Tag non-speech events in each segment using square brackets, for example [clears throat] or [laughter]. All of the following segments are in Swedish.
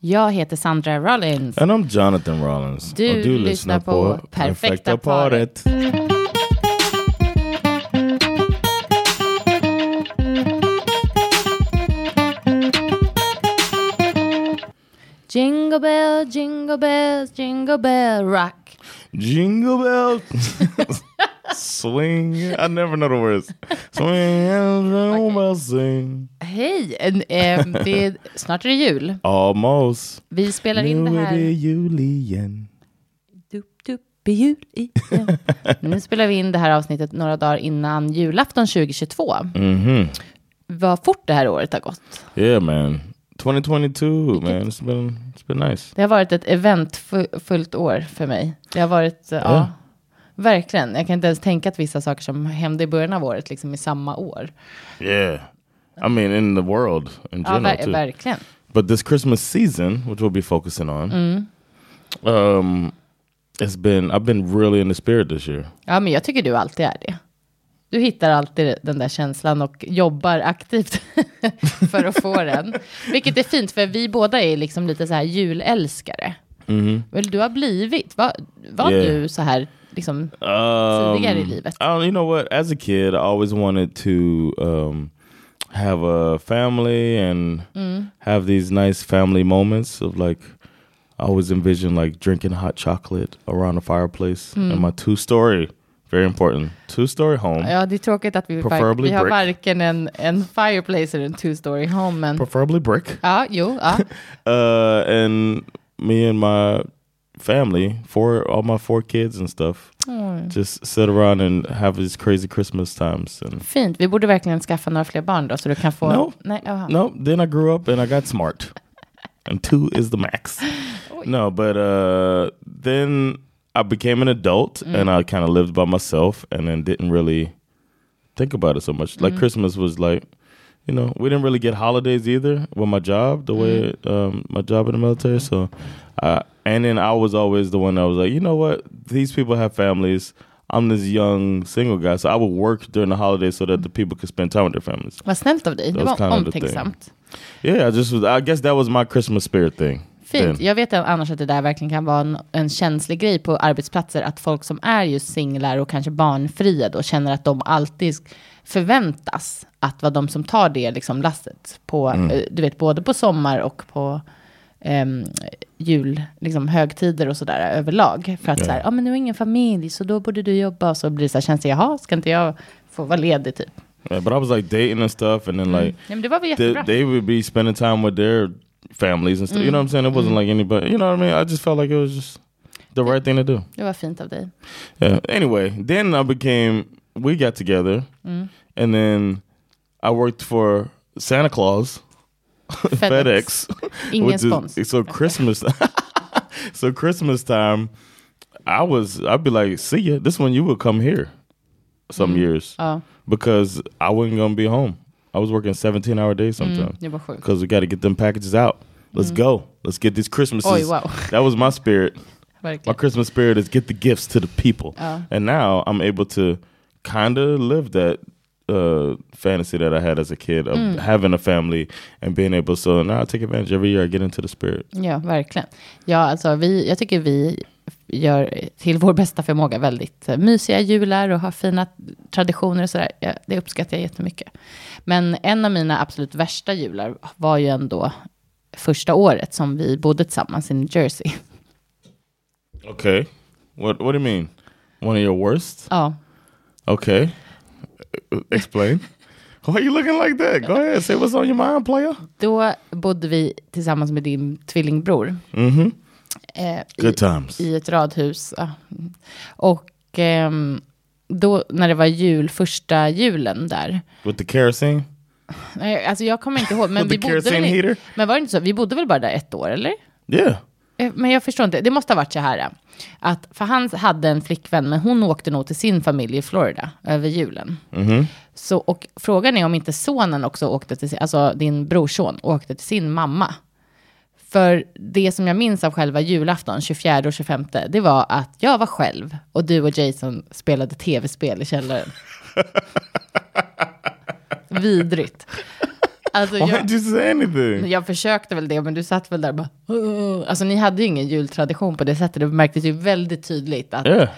Jag heter Sandra Rollins. And I'm Jonathan Rollins. Du Och du lyssnar på Perfekta paret. Jingle bell, jingle bells, jingle bell rock. Jingle bell. [laughs] Swing. I never know the words. Swing sing. Hej! Eh, det är, snart är det jul. Almost. Vi spelar in det Nu är det här... jul igen. Dup, dup, jul igen. Nu spelar vi in det här avsnittet några dagar innan julafton 2022. Mhm. Vad fort det här året har gått. Yeah man. 2022 man. It's been, it's been nice. Det har varit ett eventfullt år för mig. Det har varit, ja, Ja. Verkligen. Jag kan inte ens tänka att vissa saker som hände i början av året liksom i samma år. Yeah. I mean in the world in Ja, general ver- too. verkligen. But this Christmas season, which we'll be focusing on, um, it's been I've been really in the spirit this year. Ja, men jag tycker du alltid är det. Du hittar alltid den där känslan och jobbar aktivt [laughs] för att få den. Vilket är fint, för vi båda är liksom lite så här julälskare. Väl du har blivit, var, var Yeah. du så här liksom Um, tidigare i livet? I don't, you know what? As a kid, I always wanted to um, have a family and have these nice family moments of like. I always envision like drinking hot chocolate around a fireplace in my two story. Very important. Two story home. Ja, det är tråkigt att vi, Preferably vi har brick. varken en, en fireplace eller en two story home. Men, Preferably brick. ja, jo, ja. [laughs] uh, and me and my family, four all my four kids and stuff, just sit around and have these crazy Christmas times. And Fint, vi borde verkligen skaffa några fler barn då så du kan få... No. Nej, jaha. no, then I grew up and I got smart, and two is the max. No, but uh, then I became an adult and I kind of lived by myself, and then didn't really think about it so much. Like Christmas was like. You know, we didn't really get holidays either with my job, the way um, my job in the military. So, uh, and then I was always the one that was like, you know what, these people have families. I'm this young single guy, so I would work during the holidays so that the people could spend time with their families. Vad snällt av dig, det was var kind of the omtänksamt. Yeah, I just was, I guess that was my Christmas spirit thing. Fint. then. Jag vet annars att det där verkligen kan vara en, en känslig grej på arbetsplatser. Att folk som är just singlar och kanske barnfria då känner att de alltid förväntas att vara de som tar det liksom lasset. På, Mm. eh, du vet, både på sommar och på um, jul, liksom högtider och sådär överlag. För att Ja. så här, ja men nu har ingen familj så då borde du jobba. Så blir det så här, känns det, jaha, ska inte jag få vara ledig typ? Yeah, but I was like dating and stuff, and then like det var väl they, they would be spending time with their families and stuff. You know what I'm saying? It wasn't like anybody. You know what I mean? I just felt like it was just the right thing to do. Det var fint av dig. Yeah. Anyway, then I became. We got together, and then I worked for Santa Claus, [laughs] FedEx. Ingen which is- spons. So Christmas, [laughs] so Christmas time, I was I'd be like, see ya. This one you would come here, some mm. years Ja, because I wasn't gonna be home. I was working seventeen hour days mm, sometimes var sjukt. because we got to get them packages out. Let's mm. go. Let's get these Christmases. Oj, wow. That was my spirit. [laughs] My Christmas spirit is get the gifts to the people. Ja. And now I'm able to kind of live that uh, fantasy that I had as a kid of Mm. having a family and being able. So now I take advantage every year. I get into the spirit. Ja, verkligen. Ja, alltså vi, jag tycker vi gör till vår bästa förmåga väldigt eh, mysiga jular och har fina traditioner och sådär. Ja, det uppskattar jag jättemycket. Men en av mina absolut värsta jular var ju ändå första året som vi bodde tillsammans i New Jersey. Okay. What What do you mean? One of your worst? Ja, Okay. Explain. Why are you looking like that? Go ahead. Say what's on your mind, player. då bodde vi tillsammans med din tvillingbror. Mm-hmm. Eh, Good i, times. i ett radhus. Ja. Och ehm, då när det var jul, första julen där. With the kerosene? Nej, alltså jag kommer inte ihåg. Men, vi bodde väl men var det inte så? Vi bodde väl bara där ett år, eller? Yeah. Eh, Men jag förstår inte, det måste ha varit så här. Att, för han hade en flickvän, men hon åkte nog till sin familj i Florida över julen. Så, och frågan är om inte sonen också åkte till, sin- alltså din brorson, åkte till sin mamma. För det som jag minns av själva julafton, 24 och 25, det var att jag var själv och du och Jason spelade tv-spel i källaren. [laughs] Vidrigt. Alltså, Why jag, didn't you say anything? jag försökte väl det, men du satt väl där och bara... Alltså ni hade ju ingen jultradition på det sättet. Det märktes ju väldigt tydligt att... Yeah.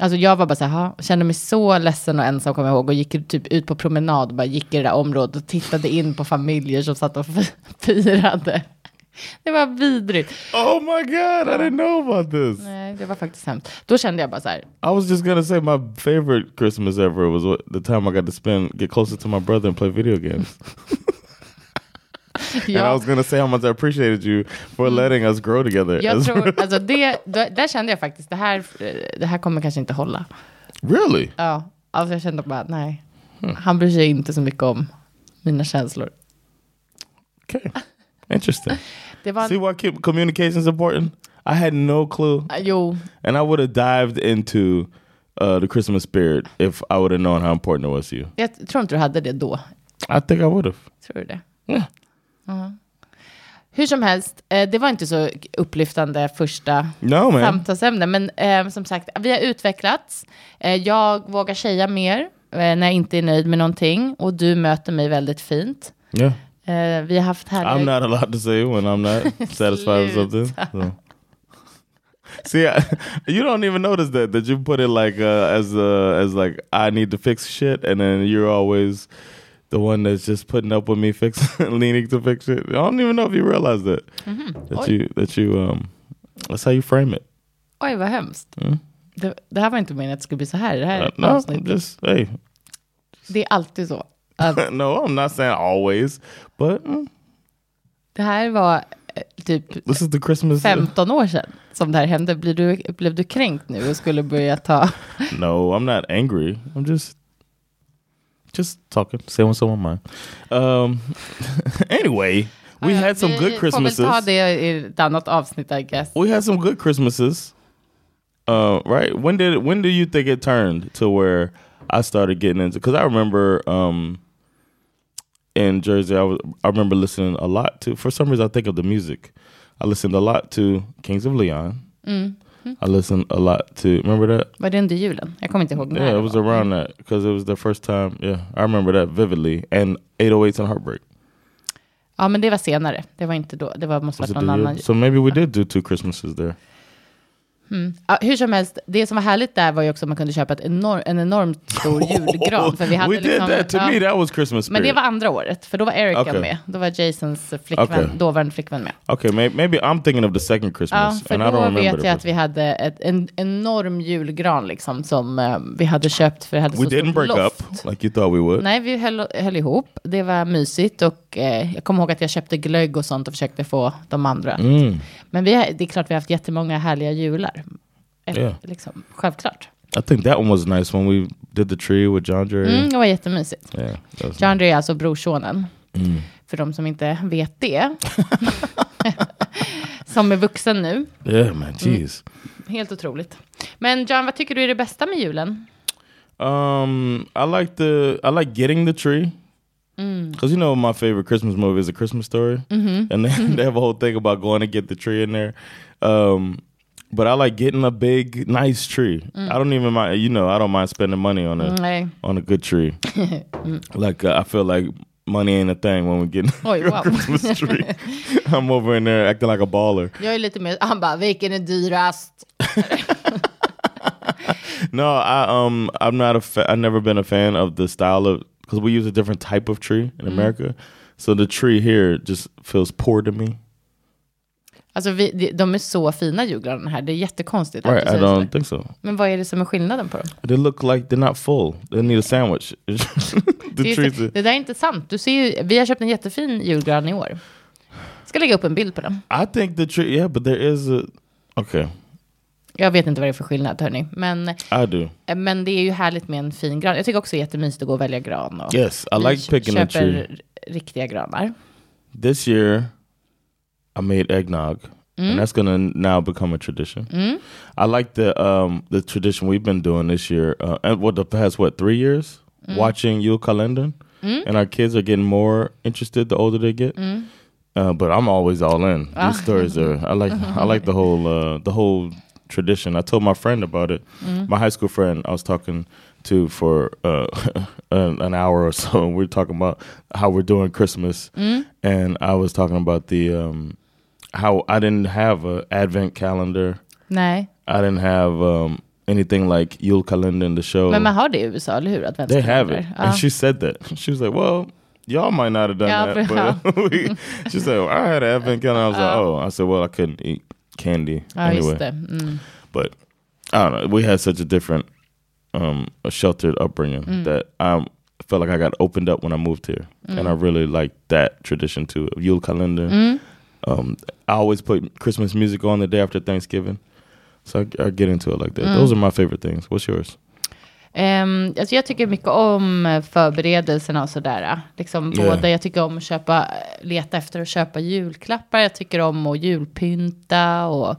Alltså jag var bara så här, kände mig så ledsen och ensam kommer jag ihåg. Och gick typ ut på promenad, bara gick i det där området och tittade in på familjer som satt och fi- [laughs] firade. Det var vidrigt. Oh my god, I didn't know about this. Nej, det var faktiskt hemskt. Då kände jag bara så här, I was just gonna say my favorite Christmas ever was the time I got to spend get closer to my brother and play video games. [laughs] [laughs] And I was gonna say how much I appreciated you for letting us grow together. jag tror, alltså det, då, där kände jag faktiskt, det här, det här kommer kanske inte hålla. really? Ja, alltså jag kände bara, nej. Han bryr sig inte så mycket om mina känslor. Okay, interesting. [laughs] Det See why communication is important? I had no clue, jo, and I would have dived into uh, the Christmas spirit if I would have known how important it was to you. jag tror inte du hade det då. I think I would have. Tror du det? Yeah. Hur som helst, eh, det var inte så upplyftande första No man. samtalsämne. Men eh, som sagt, vi har utvecklats. Eh, jag vågar säga mer eh, när jag inte är nöjd med någonting. Och du möter mig väldigt fint. Yeah. Eh, vi har haft I'm härliga... not allowed to say when I'm not [laughs] satisfied with something. So. See, I, you don't even notice that that you put it like uh, as uh, as like I need to fix shit, and then you're always the one that's just putting up with me fix [laughs] leaning to fix it. I don't even know if you realize that that Oj. you that you um that's how you frame it. Oj, vad hemskt. Det, det här var inte meningen att det skulle bli så här det här Uh, no, just hey. Det är alltid så. Att [laughs] no, I'm not saying always, but mm, det här var eh, typ this is the Christmas. 15 år sedan som det här hände. Blir du, blev du kränkt nu och skulle börja ta... [laughs] No, I'm not angry. I'm just just talking, saying what's on my mind. Um, [laughs] anyway, we had some vi good får Christmases. väl ta det i ett annat avsnitt, I guess. We had some good Christmases. Uh, right? When did when do you think it turned to where I started getting into? Because I remember um, in Jersey, I was I remember listening a lot to. For some reason, I think of the music. I listened a lot to Kings of Leon. I listened a lot to. Remember that? Var det under julen? Jag kommer inte ihåg när Yeah, it was around that because it was the first time. Yeah, I remember that vividly. And 808s and Heartbreak. Ja, men det var senare. Det var inte då. Det var, måste varit it någon annan. So maybe we did do two Christmases there. Ja, hur som helst, det som var härligt där var ju också att man kunde köpa ett enorm, en enormt stor [laughs] julgran. För vi hade we did liksom, that. To ja. me, that was Christmas spirit. Men det var andra året, för då var Erica Okej. med. Då var Jasons flickvän, Okej. dåvarande flickvän med. Okay, may- maybe I'm thinking of the second Ja, Christmas, för and I don't då vet jag att vi hade ett, en enorm julgran liksom som eh, vi hade köpt för det hade We så didn't break loft. up like you thought we would. Nej, vi höll, höll ihop. Det var mysigt och eh, jag kommer ihåg att jag köpte glögg och sånt och försökte få de andra. Mm. Men vi, det är klart vi har haft jättemånga härliga jular. Eh, Yeah. Liksom, självklart. I think that one was nice when we did the tree with John Jerry. Mm, det var jättemysigt. Yeah, was John Ray är alltså brorsonen. Mm. För de som inte vet det. [laughs] som är vuxen nu. Yeah, man, jeez. Helt otroligt. Men John, vad tycker du är det bästa med julen? Um, I like the I like getting the tree Mm. Because you know my favorite Christmas movie is A Christmas Story, Mm-hmm. and they, [laughs] they have a whole thing about going to get the tree in there. Um, but I like getting a big, nice tree. I don't even mind. You know, I don't mind spending money on a Mm, on a good tree. [laughs] like uh, I feel like money ain't a thing when we get Oj, a [laughs] wow. Christmas tree. I'm over in there acting like a baller. Jag är lite mer, han bara, vilken är dyrast? No, I um I'm not a fa- I've never been a fan of the style of because we use a different type of tree in America. So the tree here just feels poor to me. Alltså vi, de- är så fina julgranarna här, det är jättekonstigt. Right? I don't think so. Men vad är det som är skillnaden på dem? They look like they're not full. They need a sandwich. the [laughs] Det, är, [laughs] det där är inte sant. Du ser ju, vi har köpt en jättefin julgran i år. Ska lägga upp en bild på den. I think the tree. Yeah, but there is a. Okay. Jag vet inte vad det är för skillnad, hörni. Men, I do. men det är ju härligt med en fin gran. Jag tycker också det är jättemysigt att gå och välja gran. Och Yes, I like picking a köper tree. riktiga granar. This year, I made eggnog, and that's gonna now become a tradition. I like the um the tradition we've been doing this year, uh, and what the past what three years, watching Yule Kalendern, and our kids are getting more interested the older they get. Uh, but I'm always all in. These stories are I like I like the [laughs] whole uh, the whole tradition. I told my friend about it. My high school friend I was talking to for uh, [laughs] an, an hour or so. And [laughs] we are talking about how we're doing Christmas, and I was talking about the um, how I didn't have a advent calendar. Nej, I didn't have um, anything like Yule calendar in the show. men man har det i USA, eller hur? They have it. Ja. and she said that. [laughs] She was like, "Well, y'all might not have done Yeah, that." but- she said, well, "I had an advent calendar." I was like, "Oh," I said, "Well, I couldn't eat candy Ja, anyway." Mm. But I don't know. We had such a different, um, a sheltered upbringing Mm. that I felt like I got opened up when I moved here, and Mm. I really like that tradition too. Yule calendar. Um, I always put Christmas music on the day after Thanksgiving, so I, I get into it like that. Mm. Those are my favorite things. What's yours? Ehm, alltså jag tycker mycket om förberedelserna och sådär. Liksom Yeah. både, jag tycker om att köpa, leta efter att köpa julklappar. Jag tycker om att julpynta och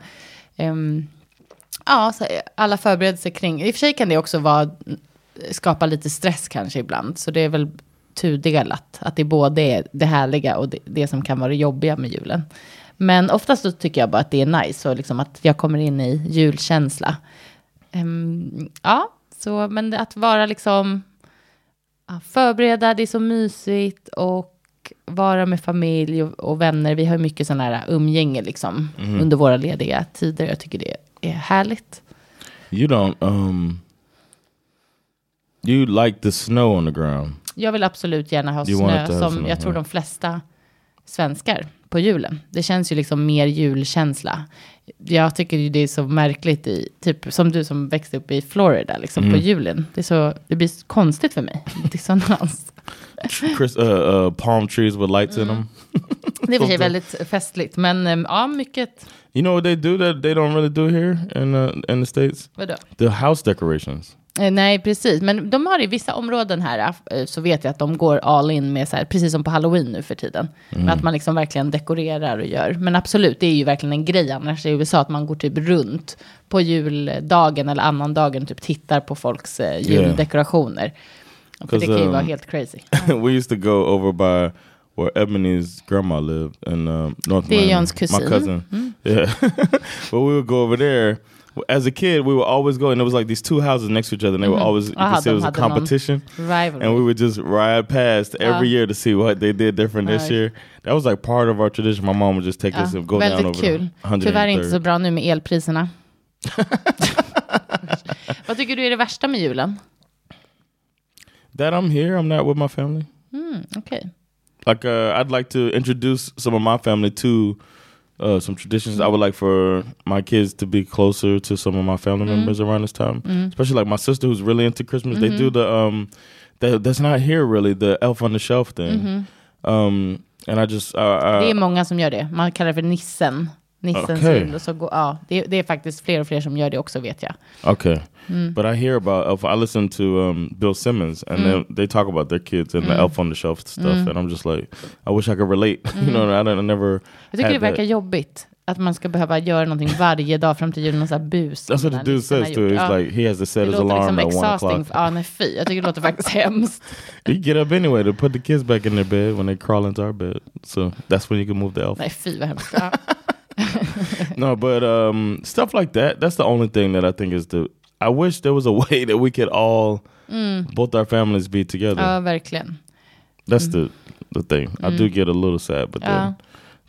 ehm, ja, alla förberedelser kring. I och för sig kan det också vara, skapa lite stress kanske ibland. Så det är väl tudelat. Att det både är det härliga och det, det som kan vara det jobbiga med julen. Men oftast så tycker jag bara att det är nice och liksom att jag kommer in i julkänsla. Ehm, ja, så, men att vara liksom förbereda, det är så mysigt och vara med familj och, och vänner. Vi har mycket sådana här umgänge liksom under våra lediga tider. Jag tycker det är härligt. You don't. Um, you like the snow on the ground. Jag vill absolut gärna ha You snö som jag tror de flesta svenskar på julen. Det känns ju liksom mer julkänsla. Jag tycker ju det är så märkligt i, typ som du som växte upp i Florida, liksom Mm. på julen. Det, är så, det blir så konstigt för mig. Dissonans. [laughs] Chris, uh, uh, palm trees with lights in them. Det är för sig väldigt festligt, men äm, ja, mycket. You know what they do that they don't really do here in uh, in the states? Vadå? The house decorations. Eh, Nej, precis. Men de har i vissa områden här, eh, så vet jag att de går all in med så här, precis som på halloween nu för tiden. Men att man liksom verkligen dekorerar och gör. Men absolut, det är ju verkligen en grej annars i USA, att man går typ runt på juldagen eller annan dagen, typ tittar på folks eh, juldekorationer. För det kan ju um, vara helt crazy. [laughs] we used to go over by where Ebony's grandma lived in um, North Det är Miami. Johns kusin. My cousin. Yeah. [laughs] but we would go over there. As a kid, we would always go, and there was like these two houses next to each other, and they were always, you could see it was a competition. Rivalry. And we would just ride past every Ah. year to see what they did different this year. That was like part of our tradition. My mom would just take us and go down over kul. the Tyvärr inte så bra nu med elpriserna. [laughs] Vad tycker du är det värsta med julen? That I'm here, I'm not with my family. Okay. like uh, I'd like to introduce some of my family to uh, some traditions. I would like for my kids to be closer to some of my family members around this time, especially like my sister who's really into Christmas. They do the um, that that's not here really the Elf on the Shelf thing, um, and I just uh, uh, Det är många som gör det. Man kallar det för nissen. Nissens Okej. jul. Och så går, ja, det, det är faktiskt fler och fler som gör det också vet jag. okay. But I hear about Elf. I listen to um, Bill Simmons, and they, they talk about their kids and the Elf on the Shelf stuff, and I'm just like, I wish I could relate. [laughs] you know, I, don't, I never. Jag tycker det verkar that. jobbigt. Att man ska behöva göra någonting varje dag fram till julen och så här bus. That's what the dude har says too. He's Ja. like he has to set det his alarm liksom at one o'clock. Ja, nej fy. Jag tycker det låter faktiskt [laughs] hemskt. You get up anyway to put the kids back in their bed when they crawl into our bed. So that's when you can move the elf. Nej fy vad hemskt. [laughs] No, but um, stuff like that. That's the only thing that I think is the. I wish there was a [laughs] way that we could all, both our families, be together. ja, verkligen. that's the the thing. I do get a little sad, but Ja.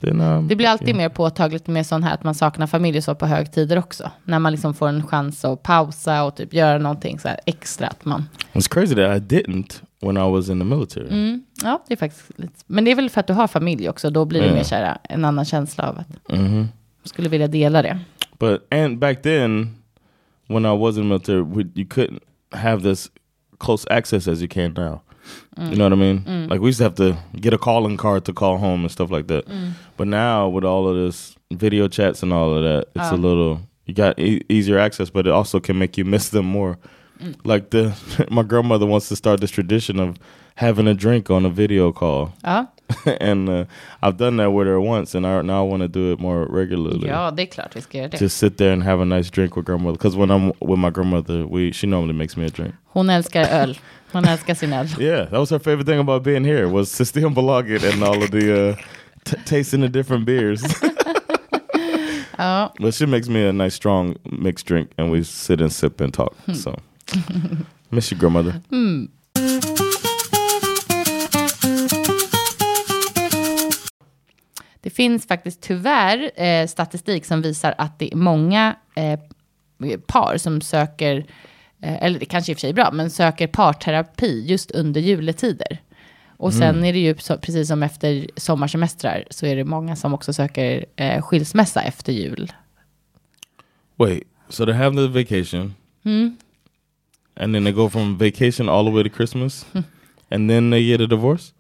then then um, Det blir alltid yeah. mer påtagligt med sån här att man saknar familj så på högtider också. När man liksom får en chans att pausa och typ göra någonting så här extra. Att man, It's crazy that I didn't when I was in the military. mm, ja, det är faktiskt lite. Men det är väl för att du har familj också. Då blir det Ja. mer så här, en annan känsla av att hmm skulle vilja dela det. But and back then, when I was in the military, we, you couldn't have this close access as you can now. You know what I mean? Like we used to have to get a calling card to call home and stuff like that. But now with all of this video chats and all of that, it's a little you got e easier access, but it also can make you miss them more. Mm. Like the [laughs] my grandmother wants to start this tradition of having a drink on a video call, Ja. [laughs] and uh, I've done that with her once, and I now I want to do it more regularly. ja, det är klart vi ska göra det. Just sit there and have a nice drink with grandmother. Because when I'm with my grandmother, we she normally makes me a drink. Hon älskar öl. Hon älskar sin öl. [laughs] Yeah, that was her favorite thing about being here was Systembolaget and all of the uh, t- tasting the different beers. Ja. but she makes me a nice strong mixed drink, and we sit and sip and talk. So [laughs] miss your grandmother. Det finns faktiskt tyvärr eh, statistik som visar att det är många eh, par som söker, eh, eller det kanske i och för sig är bra, men söker parterapi just under juletider. Och sen är det ju så, precis som efter sommarsemestrar så är det många som också söker eh, skilsmässa efter jul. Wait, so they have the vacation, and then they go from vacation all the way to Christmas, [laughs] and then they get a divorce.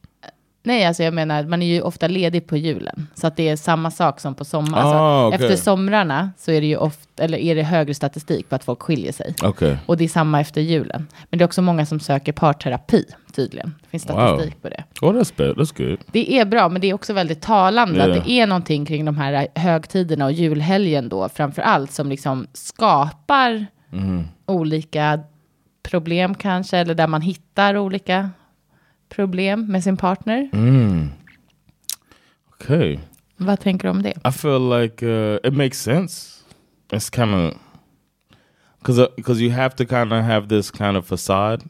Nej, alltså jag menar, man är ju ofta ledig på julen. Så att det är samma sak som på sommaren. Ah, alltså, okej. Efter somrarna så är det ju ofta, eller är det högre statistik på att folk skiljer sig. Okay. Och det är samma efter julen. Men det är också många som söker parterapi, tydligen. Det finns statistik på det. Oh, that's bad. That's good. Det är bra, men det är också väldigt talande. Ja. Att det är någonting kring de här högtiderna och julhelgen då, framför allt, som liksom skapar olika problem kanske, eller där man hittar olika problem med sin partner. Okay. Vad tänker du om det? I feel like uh, it makes sense. It's kind of because because you have to kind of have this kind of facade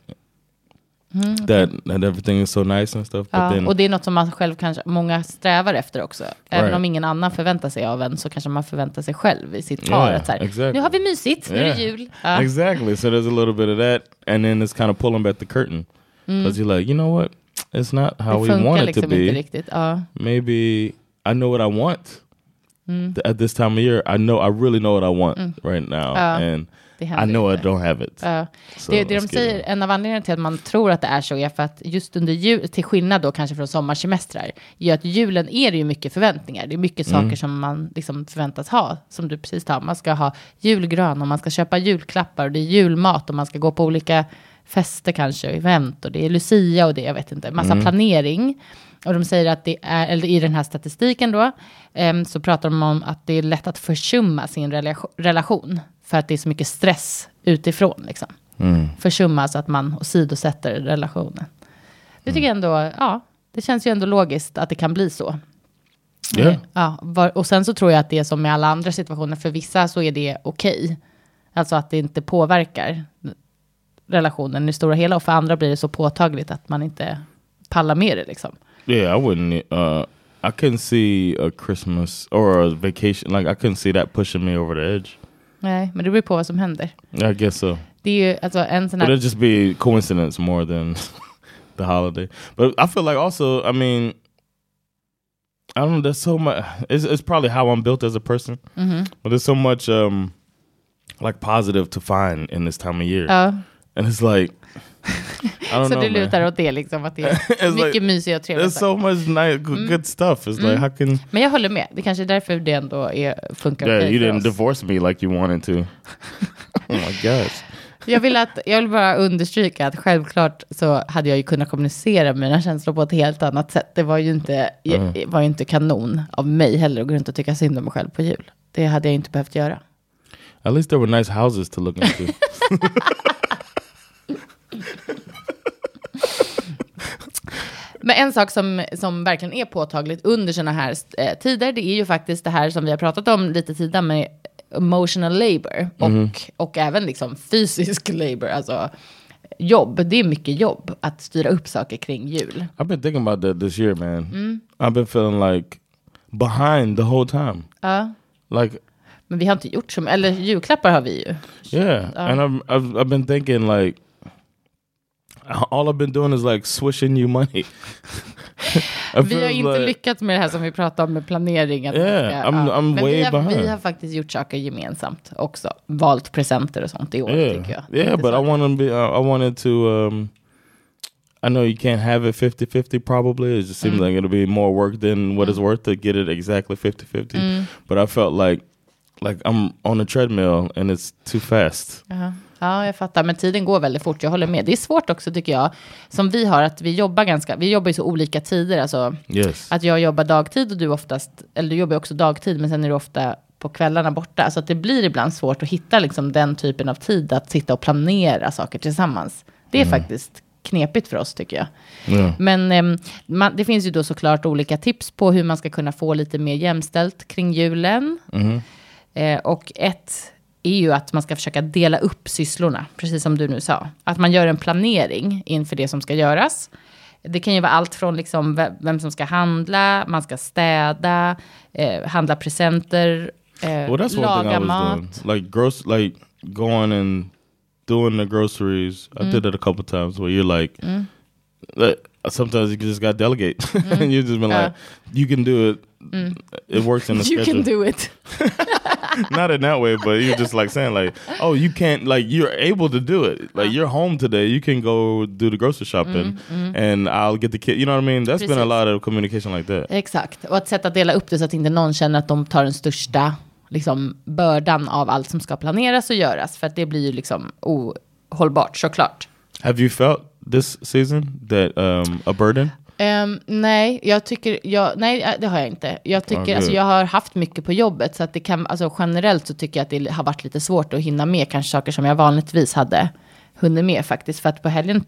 that that everything is so nice and stuff. But Ja, then och det är något som man själv kanske, många strävar efter också. Även Right. om ingen annan förväntar sig av en så kanske man förväntar sig själv i sitt par. Yeah, här, exactly. Nu har vi mysigt, nu är det jul. Ja. exactly. So there's a little bit of that, and then it's kind of pulling back the curtain because you're like, you know what, it's not how Det we want it to liksom inte be. riktigt. Ja. Maybe I know what I want. Th- At this time of year, I know I really know what I want right now, and det I know I inte. don't have it. Ja. So det, det de säger, en av anledningarna till att man tror att det är så är för att just under jul, till skillnad då kanske från sommarsemestrar, är att julen är det ju mycket förväntningar. Det är mycket Mm. saker som man liksom förväntas ha, som du precis sa. Man ska ha julgran och man ska köpa julklappar och det är julmat och man ska gå på olika fester kanske, och event och det är Lucia och det, jag vet inte, massa planering. Och de säger att det är, eller i den här statistiken då, em, så pratar de om att det är lätt att försumma sin relation för att det är så mycket stress utifrån. Liksom. Försumma så att man åsidosätter relationen. Det tycker jag ändå, ja, det känns ju ändå logiskt att det kan bli så. Yeah. Ja, var, och sen så tror jag att det är som med alla andra situationer, för vissa så är det okej. Alltså att det inte påverkar relationen i stora hela, och för andra blir det så påtagligt att man inte pallar med det liksom. Yeah, I wouldn't. Uh, I couldn't see a Christmas or a vacation. Like I couldn't see that pushing me over the edge. Nej, men det beror på vad som händer. I guess so. Det är ju alltså en sån But här... it'd just be coincidence more than [laughs] the holiday. But I feel like also, I mean, I don't know. There's so much. It's, it's probably how I'm built as a person. But there's so much um like positive to find in this time of year, Ja, and it's like så know. det man. lutar åt det liksom, att det är [laughs] mycket like- mysiga och trevliga There's so much nice, good, good stuff. It's like how can Men jag håller med, det kanske är därför det ändå är, funkar yeah okej you för didn't oss. divorce me like you wanted to. [laughs] oh my gosh. Jag vill, att, jag vill bara understryka att självklart så hade jag ju kunnat kommunicera mina känslor på ett helt annat sätt. Det var ju inte, var ju inte kanon av mig heller att gå runt och tycka synd om mig själv på jul. Det hade jag inte behövt göra. At least there were nice houses to look into. [laughs] Men en sak som, som verkligen är påtagligt under sådana här eh, tider, det är ju faktiskt det här som vi har pratat om lite tidigare med emotional labor och, och även liksom fysisk labor, alltså jobb. Det är mycket jobb att styra upp saker kring jul. I've been thinking about that this year, man. I've been feeling like behind the whole time. Ja. Like, Men vi har inte gjort så eller julklappar har vi ju. yeah. And I've, I've I've been thinking like [laughs] all I've been doing is like swishing you money. [laughs] Vi har inte like- lyckats med det här som vi pratade om med planering. Att man Yeah, I'm- I'm Men way vi, har, behind. vi har faktiskt gjort saker gemensamt också. Valt presenter och sånt i år, Yeah, tycker jag. yeah, but. I want to be. Uh, I wanted to. Um, I know you can't have it 50-50 probably. It just seems Mm. like it'll be more work than what it's worth to get it exactly 50-50. But I felt like like I'm on a treadmill and it's too fast. Ja. Ja, jag fattar. Men tiden går väldigt fort. Jag håller med. Det är svårt också tycker jag. Som vi har, att vi jobbar ganska, vi jobbar ju så olika tider. Alltså, Yes. att jag jobbar dagtid och du oftast, eller du jobbar också dagtid, men sen är du ofta på kvällarna borta. Så att det blir ibland svårt att hitta liksom den typen av tid att sitta och planera saker tillsammans. Det är faktiskt knepigt för oss tycker jag. Yeah. Men ehm, man, det finns ju då såklart olika tips på hur man ska kunna få lite mer jämställt kring julen. Eh, och ett är ju att man ska försöka dela upp sysslorna, precis som du nu sa. Att man gör en planering inför det som ska göras. Det kan ju vara allt från liksom ve- vem som ska handla, man ska städa, eh, handla presenter, eh, Well, laga mat. doing. Like gross, like going and doing the groceries. I did it a couple times where you're like, like, sometimes you just got to delegate. and [laughs] you just been like, you can do it. It works in the [laughs] You schedule. can do it. [laughs] Not in that way, but you're just like saying like, oh, you can't like you're able to do it. Like you're home today, you can go do the grocery shopping, and I'll get the kid. You know what I mean? That's been a Precis. lot of communication like that. Exakt, och ett sätt att dela upp det så att inte någon känner att de tar den största liksom, bördan av allt som ska planeras och göras. För att det blir ju liksom ohållbart såklart. Have you felt this season that um, a burden? Ehm, nej, jag tycker, jag, nej, äh, det har jag inte. Jag tycker, Ja, alltså, jag har haft mycket på jobbet, så att det kan, alltså, generellt så tycker jag att det har varit lite svårt att hinna med kanske saker som jag vanligtvis hade hunnit med faktiskt, för att på helgen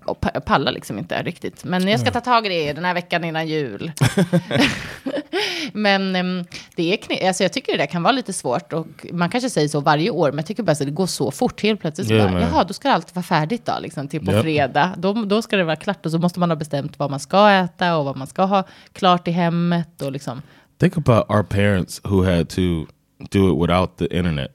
pallar liksom inte riktigt. Men jag ska ta tag i det den här veckan innan jul. [laughs] men ehm, det är kne- alltså, jag tycker det där kan vara lite svårt och man kanske säger så varje år, men jag tycker bara att det går så fort helt plötsligt. Så Ja, bara, Jaha, då ska allt vara färdigt då, liksom, till på Japp. fredag. Då, då ska det vara klart och så måste man ha bestämt vad man ska äta och vad man ska ha klart i hemmet och liksom. Think about our parents who had to do it without the internet.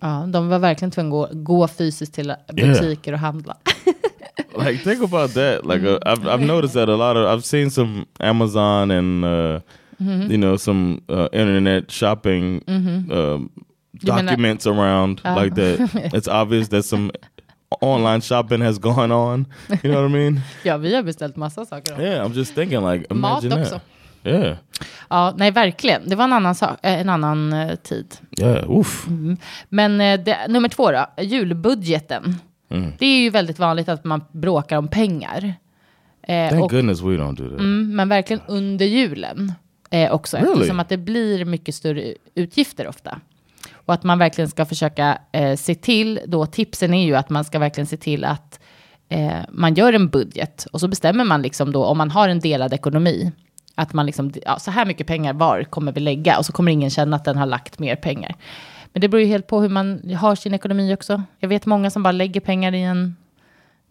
Ja, de var verkligen tvungna att gå, gå fysiskt till butiker och handla. [laughs] like think about that. Like uh, I've, I've noticed that a lot of i've seen some amazon and uh, you know some uh, internet shopping um, mean, uh, documents around like that. [laughs] It's obvious that some online shopping has gone on. You know what i mean? [laughs] Ja, vi har beställt massa saker. yeah i'm just thinking like Mat imagine också. Yeah Ja, nej, verkligen. Det var en annan, sak, eh, en annan eh, tid. yeah oof Men eh, det, nummer två då, julbudgeten. Det är ju väldigt vanligt att man bråkar om pengar. Eh, thank och, goodness we don't do that mm, men verkligen under julen eh, också. Really? Eftersom att det blir mycket större utgifter ofta. Och att man verkligen ska försöka eh, se till, då tipsen är ju att man ska verkligen se till att eh, man gör en budget. Och så bestämmer man liksom då, om man har en delad ekonomi, att man liksom, ja, så här mycket pengar var kommer vi lägga? Och så kommer ingen känna att den har lagt mer pengar. Men det beror ju helt på hur man har sin ekonomi också. Jag vet många som bara lägger pengar i en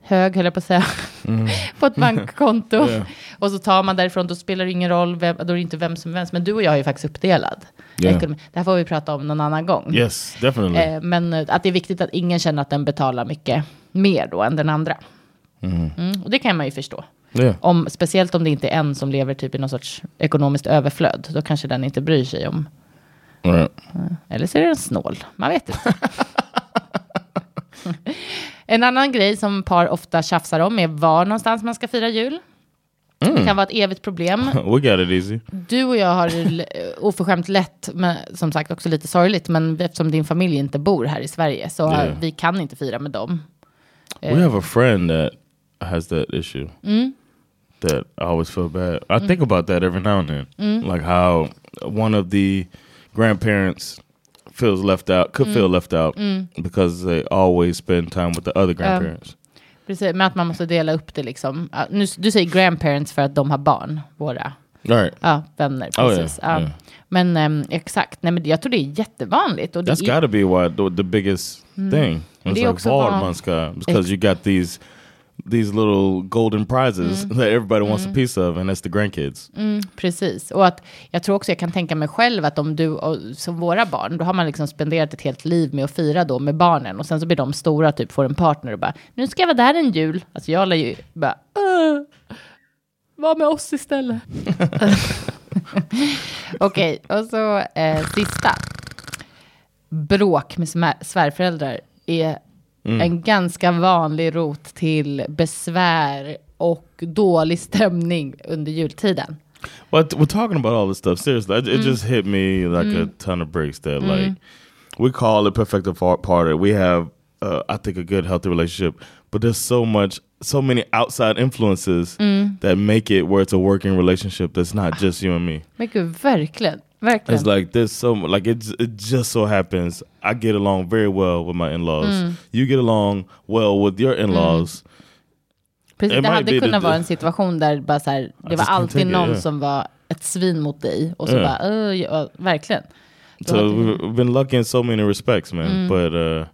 hög, höll jag på att säga, [laughs] på ett bankkonto. Och så tar man därifrån, då spelar det ingen roll, vem, då är det inte vem som helst. Men du och jag är ju faktiskt uppdelad. Ekonomi. Det här får vi prata om någon annan gång. yes definitely Eh, men eh, att det är viktigt att ingen känner att den betalar mycket mer då än den andra. Mm, och det kan man ju förstå. Yeah Om, speciellt om det inte är en som lever typ i någon sorts ekonomiskt överflöd. Då kanske den inte bryr sig om. Right. Eller så är den snål. Man vet inte. [laughs] en annan grej som par ofta tjafsar om är var någonstans man ska fira jul. Det kan vara ett evigt problem. [laughs] easy Du och jag har l- oförskämt lätt, men som sagt också lite sorgligt, men eftersom din familj inte bor här i Sverige så Yeah. eh, vi kan inte fira med dem. We have a friend that has that issue. That I always feel bad. I think about that every now and then. Like how one of the grandparents feels left out, could feel left out because they always spend time with the other grandparents. Precis, men att man måste dela upp det liksom. Ja, Nu, du säger grandparents för att de har barn, våra right. ja, vänner. Oh, Precis. yeah, ja. yeah. Men ehm, exakt, nej, men jag tror det är jättevanligt. Och det That's är, got to be why the, the biggest thing. Det It's är like också vad- Valmanska because you got these these little golden prizes that everybody wants a piece of, and that's the grandkids. Precis, och att jag tror också jag kan tänka mig själv att om du, och, som våra barn, då har man liksom spenderat ett helt liv med att fira då med barnen och sen så blir de stora, typ får en partner och bara, nu ska jag vara där en jul. Alltså jag lär ju bara, "Åh, var med oss istället. [laughs] Okej, och så eh, sista. Bråk med svärföräldrar är en ganska vanlig rot till besvär och dålig stämning under jultiden. But we're talking about all this stuff seriously. It, it just hit me like a ton of bricks that like we call it perfected far- party. We have, uh, I think, a good, healthy relationship. But there's so much, so many outside influences that make it where it's a working relationship. That's not just you and me. Men gud, verkligen. Verkligen. It's like there's so like it. It just so happens I get along very well with my in-laws. Mm. You get along well with your in-laws. Mm. Precis, it det hade kunnat vara en situation där bara så här, det var alltid take it, någon yeah. som var ett svin mot dig. Och så Yeah. bara, "Oj, ja, verkligen. So we've been lucky in so many respects, man. Mm. But uh,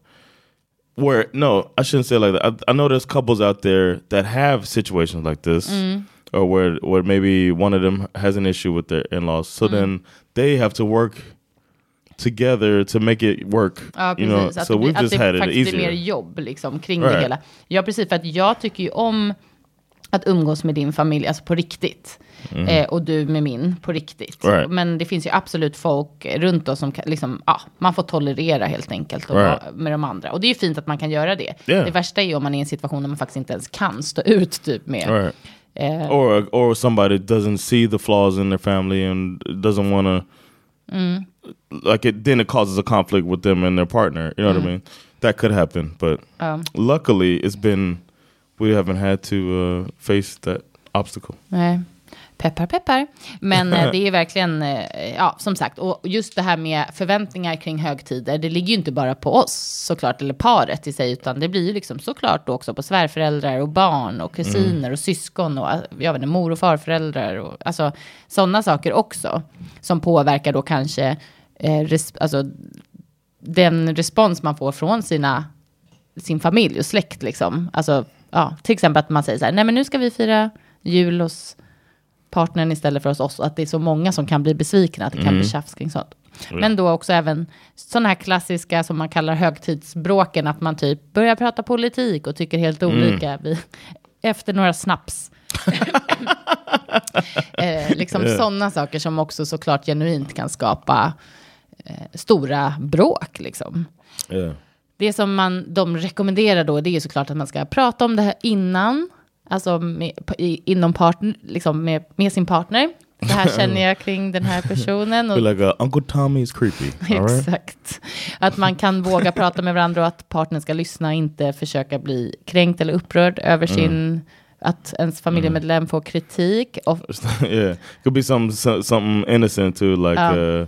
where no, I shouldn't say it like that. I, I know there's couples out there that have situations like this, or where where maybe one of them has an issue with their in-laws. So then they have to work together to make it work. Ja, you know, att so det, we've just had it faktiskt blir mer easier. jobb liksom, kring Right. det hela. Ja, precis. För att jag tycker ju om att umgås med din familj, alltså på riktigt. Eh, och du med min, på riktigt. Mm. Right. Men det finns ju absolut folk runt oss som kan, liksom, ja, man får tolerera helt enkelt och Right. med de andra. Och det är ju fint att man kan göra det. Yeah. Det värsta är ju om man är i en situation där man faktiskt inte ens kan stå ut typ med. Or or somebody doesn't see the flaws in their family and doesn't want to mm. like it then it causes a conflict with them and their partner you know what i mm. mean? That could happen but um. luckily it's been we haven't had to uh, face that obstacle. Peppar, peppar. Men eh, [laughs] det är verkligen, eh, ja, som sagt, och just det här med förväntningar kring högtider, det ligger ju inte bara på oss såklart, eller paret i sig, utan det blir ju liksom såklart då också på svärföräldrar och barn och kusiner och syskon och jag vet inte, mor och farföräldrar och alltså sådana saker också, som påverkar då kanske eh, alltså, den respons man får från sina sin familj och släkt liksom. Alltså, ja, till exempel att man säger så här, nej men nu ska vi fira jul hos partnern istället för hos oss. Att det är så många som kan bli besvikna, att det kan bli tjafs kring sånt. Men då också även sådana här klassiska som man kallar högtidsbråken, att man typ börjar prata politik och tycker helt olika vid, efter några snaps. [laughs] eh, liksom Yeah. sådana saker som också såklart genuint kan skapa eh, stora bråk liksom. yeah Det som man, de rekommenderar då, det är såklart att man ska prata om det här innan, alltså med, inom partner, liksom med, med sin partner. Det här [laughs] känner jag kring den här personen. Och, like uh, uncle tommy is creepy [laughs] right Exakt. Att man kan våga prata med varandra och att partnern ska lyssna inte försöka bli kränkt eller upprörd över sin, att ens familjemedlem får kritik. Och, [laughs] yeah could be some, some something innocent too like Ja. uh,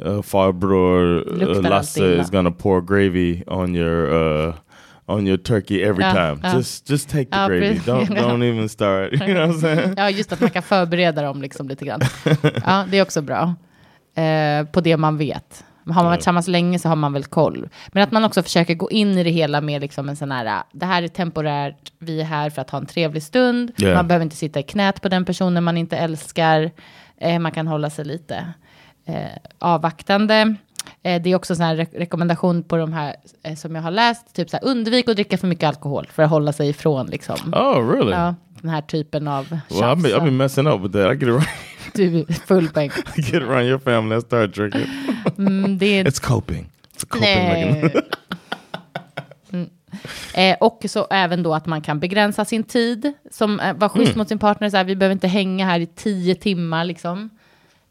uh farbror Luktar uh, Lasse is gonna pour gravy on your uh on your turkey every Ja, time ja. just just take the Ja, gravy don't [laughs] don't even start [laughs] you know what i'm saying Ja, just att man kan förbereda dem liksom lite grann. Ja, det är också bra. Eh, på det man vet. Har man varit tillsammans länge så har man väl koll. Men att man också försöker gå in i det hela med liksom en sån här, det här är temporärt, vi är här för att ha en trevlig stund. Yeah. Man behöver inte sitta i knät på den personen man inte älskar. Eh, man kan hålla sig lite eh, avvaktande. Eh, det är också en re- rekommendation på de här eh, som jag har läst, typ så här, undvik att dricka för mycket alkohol för att hålla sig ifrån liksom. oh really Ja, den här typen av well i've been, I've been messing up with that i get right [laughs] Du är full poäng. [laughs] get around your family and start drinking [laughs] Mm, det är... it's coping it's coping Nej. Mm. Eh, och så även då att man kan begränsa sin tid. Som eh, var schysst mot sin partner. Så här, vi behöver inte hänga här i tio timmar liksom.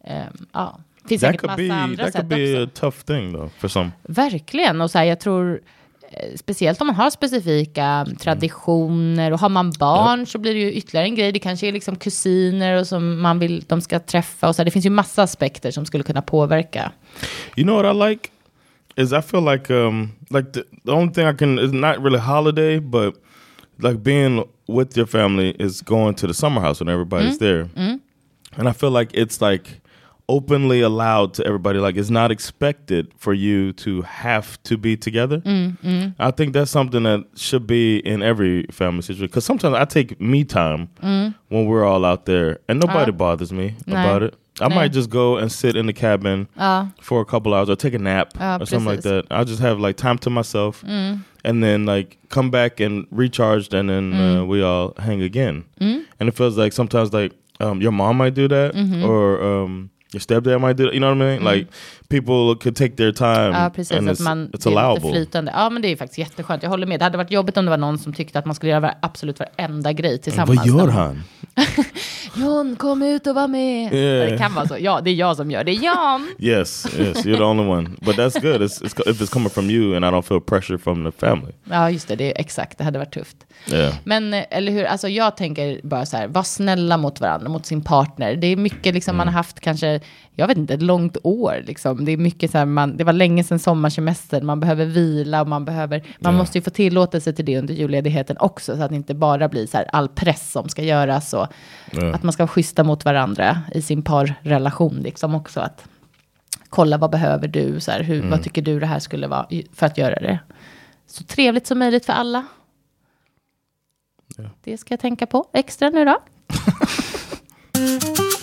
Eh, ja. Finns that säkert massa be andra that sätt could be också. a tough thing though for some Verkligen. Och så här, jag tror, eh, speciellt om man har specifika traditioner och har man barn så blir det ju ytterligare en grej. Det kanske är liksom kusiner och som man vill de ska träffa och så här. Det finns ju massa aspekter som skulle kunna påverka. You know what I like is I feel like um like the, the only thing I can is not really holiday, but like being with your family is going to the summer house when everybody's there, and I feel like it's like openly allowed to everybody. Like it's not expected for you to have to be together. I think that's something that should be in every family situation. Because sometimes I take me time when we're all out there, and nobody bothers me about it. I might just go and sit in the cabin Ja. for a couple hours or take a nap Ja, or something like precis. Mm. that. I just have like time to myself and then like come back and recharged and then Mm. uh, we all hang again. And it feels like sometimes like um, your mom might do that Mm-hmm. or um, your stepdad might do. You know what I mean? Like people could take their time. Ja, precis. and Att it's, man, it's det är lite allowable. flytande. Ja, men det är faktiskt jätteskönt. Jag håller med. Det hade varit jobbigt om det var någon som tyckte att man skulle göra absolut varenda grej tillsammans. Vad gör han? [laughs] John, kom ut och var med. Yeah. Det kan vara så. Ja, det är jag som gör det. Jan! Yes, yes, you're the only one. But that's good. It's, it's, if it's coming from you and I don't feel pressure from the family. Ja, just det. det är exakt. Det hade varit tufft. Yeah. Men, eh, eller hur, alltså jag tänker bara så här, var snälla mot varandra, mot sin partner. Det är mycket liksom man har haft kanske, jag vet inte, ett långt år liksom. Det är mycket så här, man, det var länge sedan sommarsemester, man behöver vila och man behöver, man måste ju få tillåtelse till det under julledigheten också, så att det inte bara blir så här all press som ska göras och att man ska vara schyssta mot varandra i sin parrelation liksom också. Att kolla vad behöver du, så här, hur, vad tycker du det här skulle vara för att göra det så trevligt som möjligt för alla. Det ska jag tänka på extra nu då. [laughs]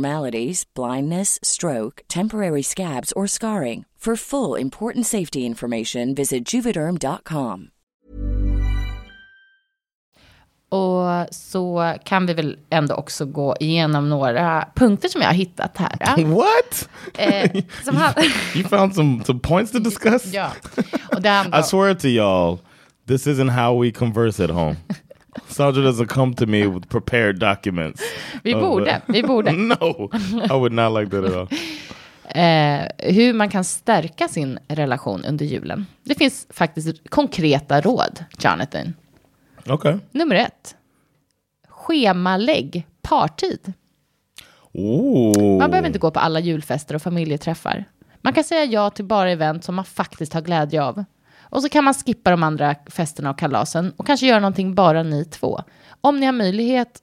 blindness, stroke, temporary scabs, or scarring. For full important safety information, visit juvederm.com. Och så kan vi väl ändå också gå igenom några punkter som jag har hittat här. [laughs] What? Eh, som han, [laughs] You found some, some points to discuss? ja, och det handlar I swear to y'all, this isn't how we converse at home. [laughs] Sandra doesn't come to me with prepared documents. Vi of, borde, vi borde. [laughs] no, I would not like that at all. [laughs] eh, hur man kan stärka sin relation under julen. Det finns faktiskt konkreta råd, Jonathan. Okay. Nummer ett. Schemalägg partid. Ooh. Man behöver inte gå på alla julfester och familjeträffar. Man kan säga ja till bara event som man faktiskt har glädje av. Och så kan man skippa de andra festerna och kalasen och kanske göra någonting bara ni två. Om ni har möjlighet,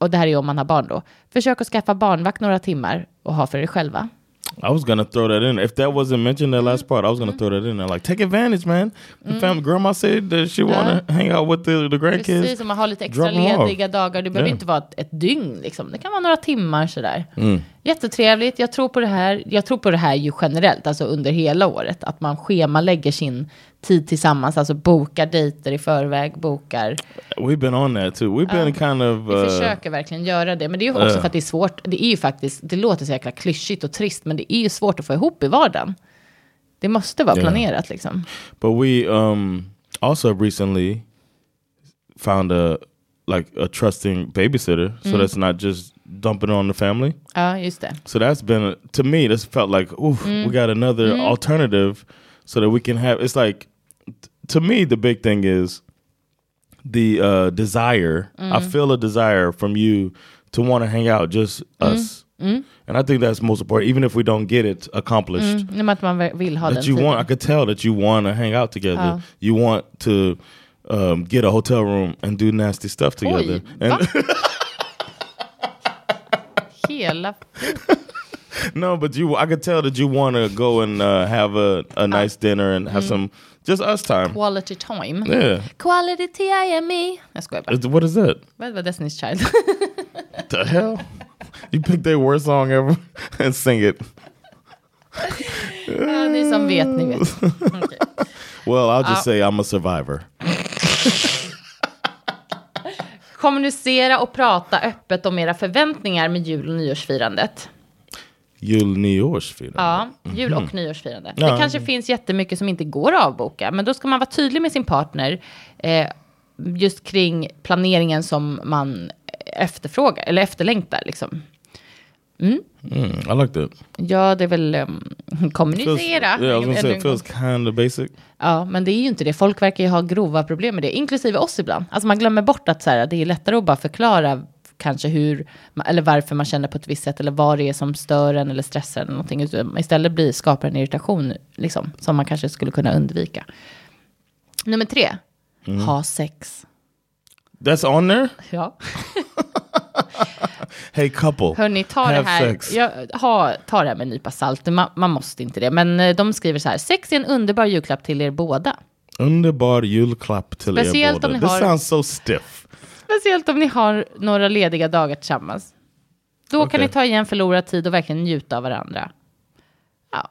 och det här är om man har barn då, försök att skaffa barnvakt några timmar och ha för er själva. I was gonna throw that in. If that wasn't mentioned that last part, I was gonna throw that in there. Like, take advantage, man. The family grandma said that she wanna hang out with the, the grandkids. Precis, om man har lite extra 'em off. lediga dagar. Det behöver Yeah. inte vara ett, ett dygn, liksom. det kan vara några timmar sådär. Mm. Jättetrevligt, jag tror på det här. Jag tror på det här ju generellt, alltså under hela året. Att man schemalägger sin tid tillsammans, alltså bokar dejter i förväg, bokar. We've been on that too. We've been kind of. Vi Uh, försöker verkligen göra det, men det är ju också Uh. för att det är svårt. Det är ju faktiskt, det låter så jäkla klyschigt och trist, men det är ju svårt att få ihop i vardagen. Det måste vara Yeah. planerat liksom. But we um also recently found a like a trusting babysitter, so that's not just dumping it on the family. Ja, just det. So that's been to me. This felt like, oof, we got another alternative, so that we can have. It's like to me, the big thing is the uh, desire. I feel a desire from you to want to hang out, just us. And I think that's most important, even if we don't get it accomplished. Mm, att man vill ha That you tiden. want, I could tell that you want to hang out together. Oh. You want to um, get a hotel room and do nasty stuff together. Oj, and? [laughs] Hela... [laughs] no, but you, I could tell that you want to go and uh, have a, a nice dinner and have some just us time. Quality time. Yeah. Quality time. Jag skojar bara. What is that? Vad var Destiny's Child? The hell? You pick their worst song ever [laughs] and sing it. ja, ni som vet, ni vet. [laughs] Okej. Well, I'll just say I'm a survivor. [laughs] Kommunicera och prata öppet om era förväntningar med jul och nyårsfirandet. Jul nyårsfirande. Ja, jul och nyårsfirande. Ja. Det kanske finns jättemycket som inte går att avboka, men då ska man vara tydlig med sin partner eh, just kring planeringen som man efterfrågar, eller efterlängtar. Liksom. Mm, I like that. Ja, det är väl um, Feels, kommunicera. yeah, I was say feels kind of basic. Ja, men det är ju inte det. Folk verkar ju ha grova problem med det, inklusive oss ibland. Alltså man glömmer bort att så här, det är lättare att bara förklara kanske hur, eller varför man känner på ett visst sätt, eller vad det är som stör en eller stressar en eller någonting. Istället blir, skapar en irritation, liksom, som man kanske skulle kunna undvika. Nummer tre, Mm. ha sex. That's on there. Ja. [laughs] Hey, couple. Hörni, ta det Have här, sex. ja, ha, ta det här med en nypa salt. Man, man måste inte det. Men eh, de skriver så här, sex är en underbar julklapp till er båda. Underbar julklapp till er Speciellt om båda. ni This har- sounds so stiff. Speciellt om ni har några lediga dagar tillsammans. Då kan Okej. ni ta igen förlorad tid och verkligen njuta av varandra. Ja.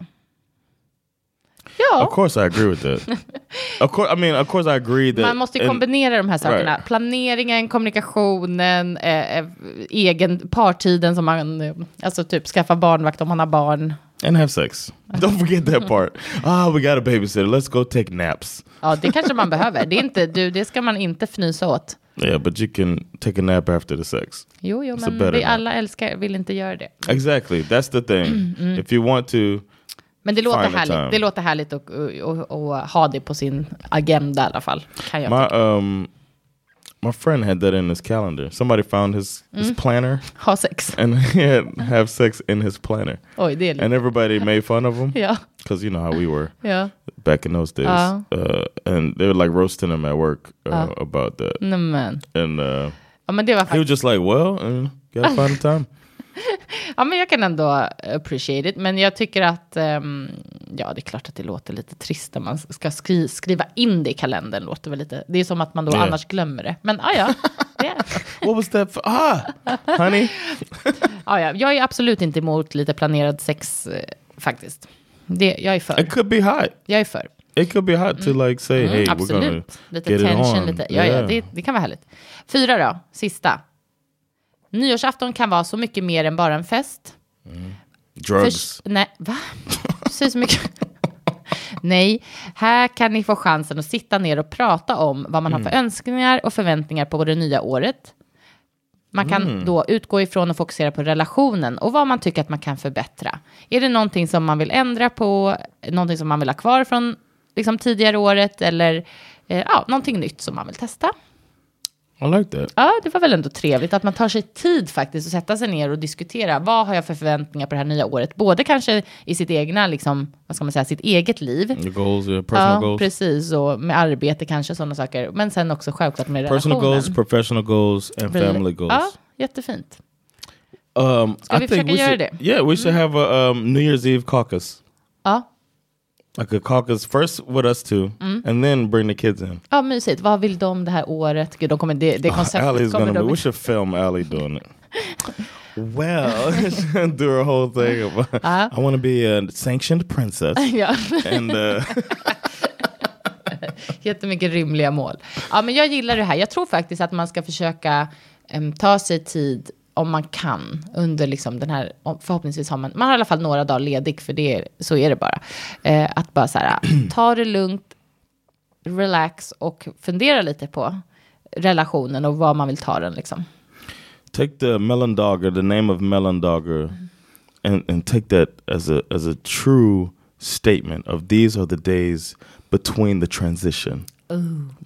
Ja, Of course I agree with that. [laughs] of course, I mean, of course I agree that. man måste ju and- kombinera de här sakerna. Right. Planeringen, kommunikationen, eh, eh, egen partiden som man, eh, alltså typ skaffa barnvakt om man har barn. and have sex. Don't forget that [laughs] part. Ah, we got a babysitter. Let's go take naps. Ja, det kanske man behöver. Det, är inte, du, det ska man inte fnysa åt. Yeah, but you can take a nap after the sex. Jo, jo, It's men vi nap. alla älskar, vill inte göra det. Exactly. That's the thing. Mm, If you want to, Men det låter härligt. Det låter härligt att ha det på sin agenda i alla fall. Kan jag my um, my friend had that in his calendar. Somebody found his Mm. his planner Ha sex. and [laughs] he had have sex in his planner, Oj, det är lite. and everybody made fun of him yeah. because you know how we were yeah. back in those days. Uh. Uh, and they were like roasting him at work uh, Uh. about that. Nej, men. And uh, Ja, men det var he was just like, "Well, uh, gotta find a time." [laughs] [laughs] Ja, men jag kan ändå appreciate it. Men jag tycker att, ehm, ja, det är klart att det låter lite trist när man ska skri skriva in det i kalendern. Låter väl lite. Det är som att man då Yeah. annars glömmer det. Men ah, ja, [laughs] det, What was that? For? Ah, honey. [laughs] ah, ja, jag är absolut inte emot lite planerad sex eh, faktiskt. Det, jag är för. It could be hot. Jag är för. It could be hot to like say, "Hey, we're gonna Absolut. Lite get it tension, on." lite. Ja, ja, Yeah. det, det kan vara härligt. Fyra då, sista. Nyårsafton kan vara så mycket mer än bara en fest. Drugs. Förs- nej, va? Så mycket. nej, här kan ni få chansen att sitta ner och prata om vad man har för önskningar och förväntningar på det nya året. Man kan då utgå ifrån och fokusera på relationen och vad man tycker att man kan förbättra. Är det någonting som man vill ändra på, någonting som man vill ha kvar från liksom, tidigare året eller eh, ja, någonting nytt som man vill testa? I like that. Ja, det var väl ändå trevligt att man tar sig tid faktiskt och sätta sig ner och diskutera vad har jag för förväntningar på det här nya året? Både kanske i sitt egna, liksom, vad ska man säga, sitt eget liv. The goals, yeah, personal ja, goals. precis, och med arbete kanske, sådana saker. Men sen också självklart med Personal relationen. goals, professional goals, and family goals. Ja, jättefint. Um, Ska I vi think försöka we göra should, det? Yeah, we should have a um, New Year's Eve caucus. Ja. Like a caucus first with us two, Mm. and then bring the kids in. ja, mysigt. Vad vill de det här året? Gud, de kommer, det, det konceptet Allie's kommer gonna be. de... We should film Allie doing it. [laughs] well, [laughs] do a whole thing. Of, I want to be a sanctioned princess, [laughs] Ja. and uh, Jättemycket rimliga mål. Ja, men jag gillar det här. Jag tror faktiskt att man ska försöka em, ta sig tid om man kan under liksom den här, förhoppningsvis har man, man har i alla fall några dagar ledig för det, så är det bara. Eh, att bara så här, [clears throat] ta det lugnt, relax och fundera lite på relationen och var man vill ta den liksom. take the melon dogger, the name of melon dogger, and and take that as a as a true statement of these are the days between the transition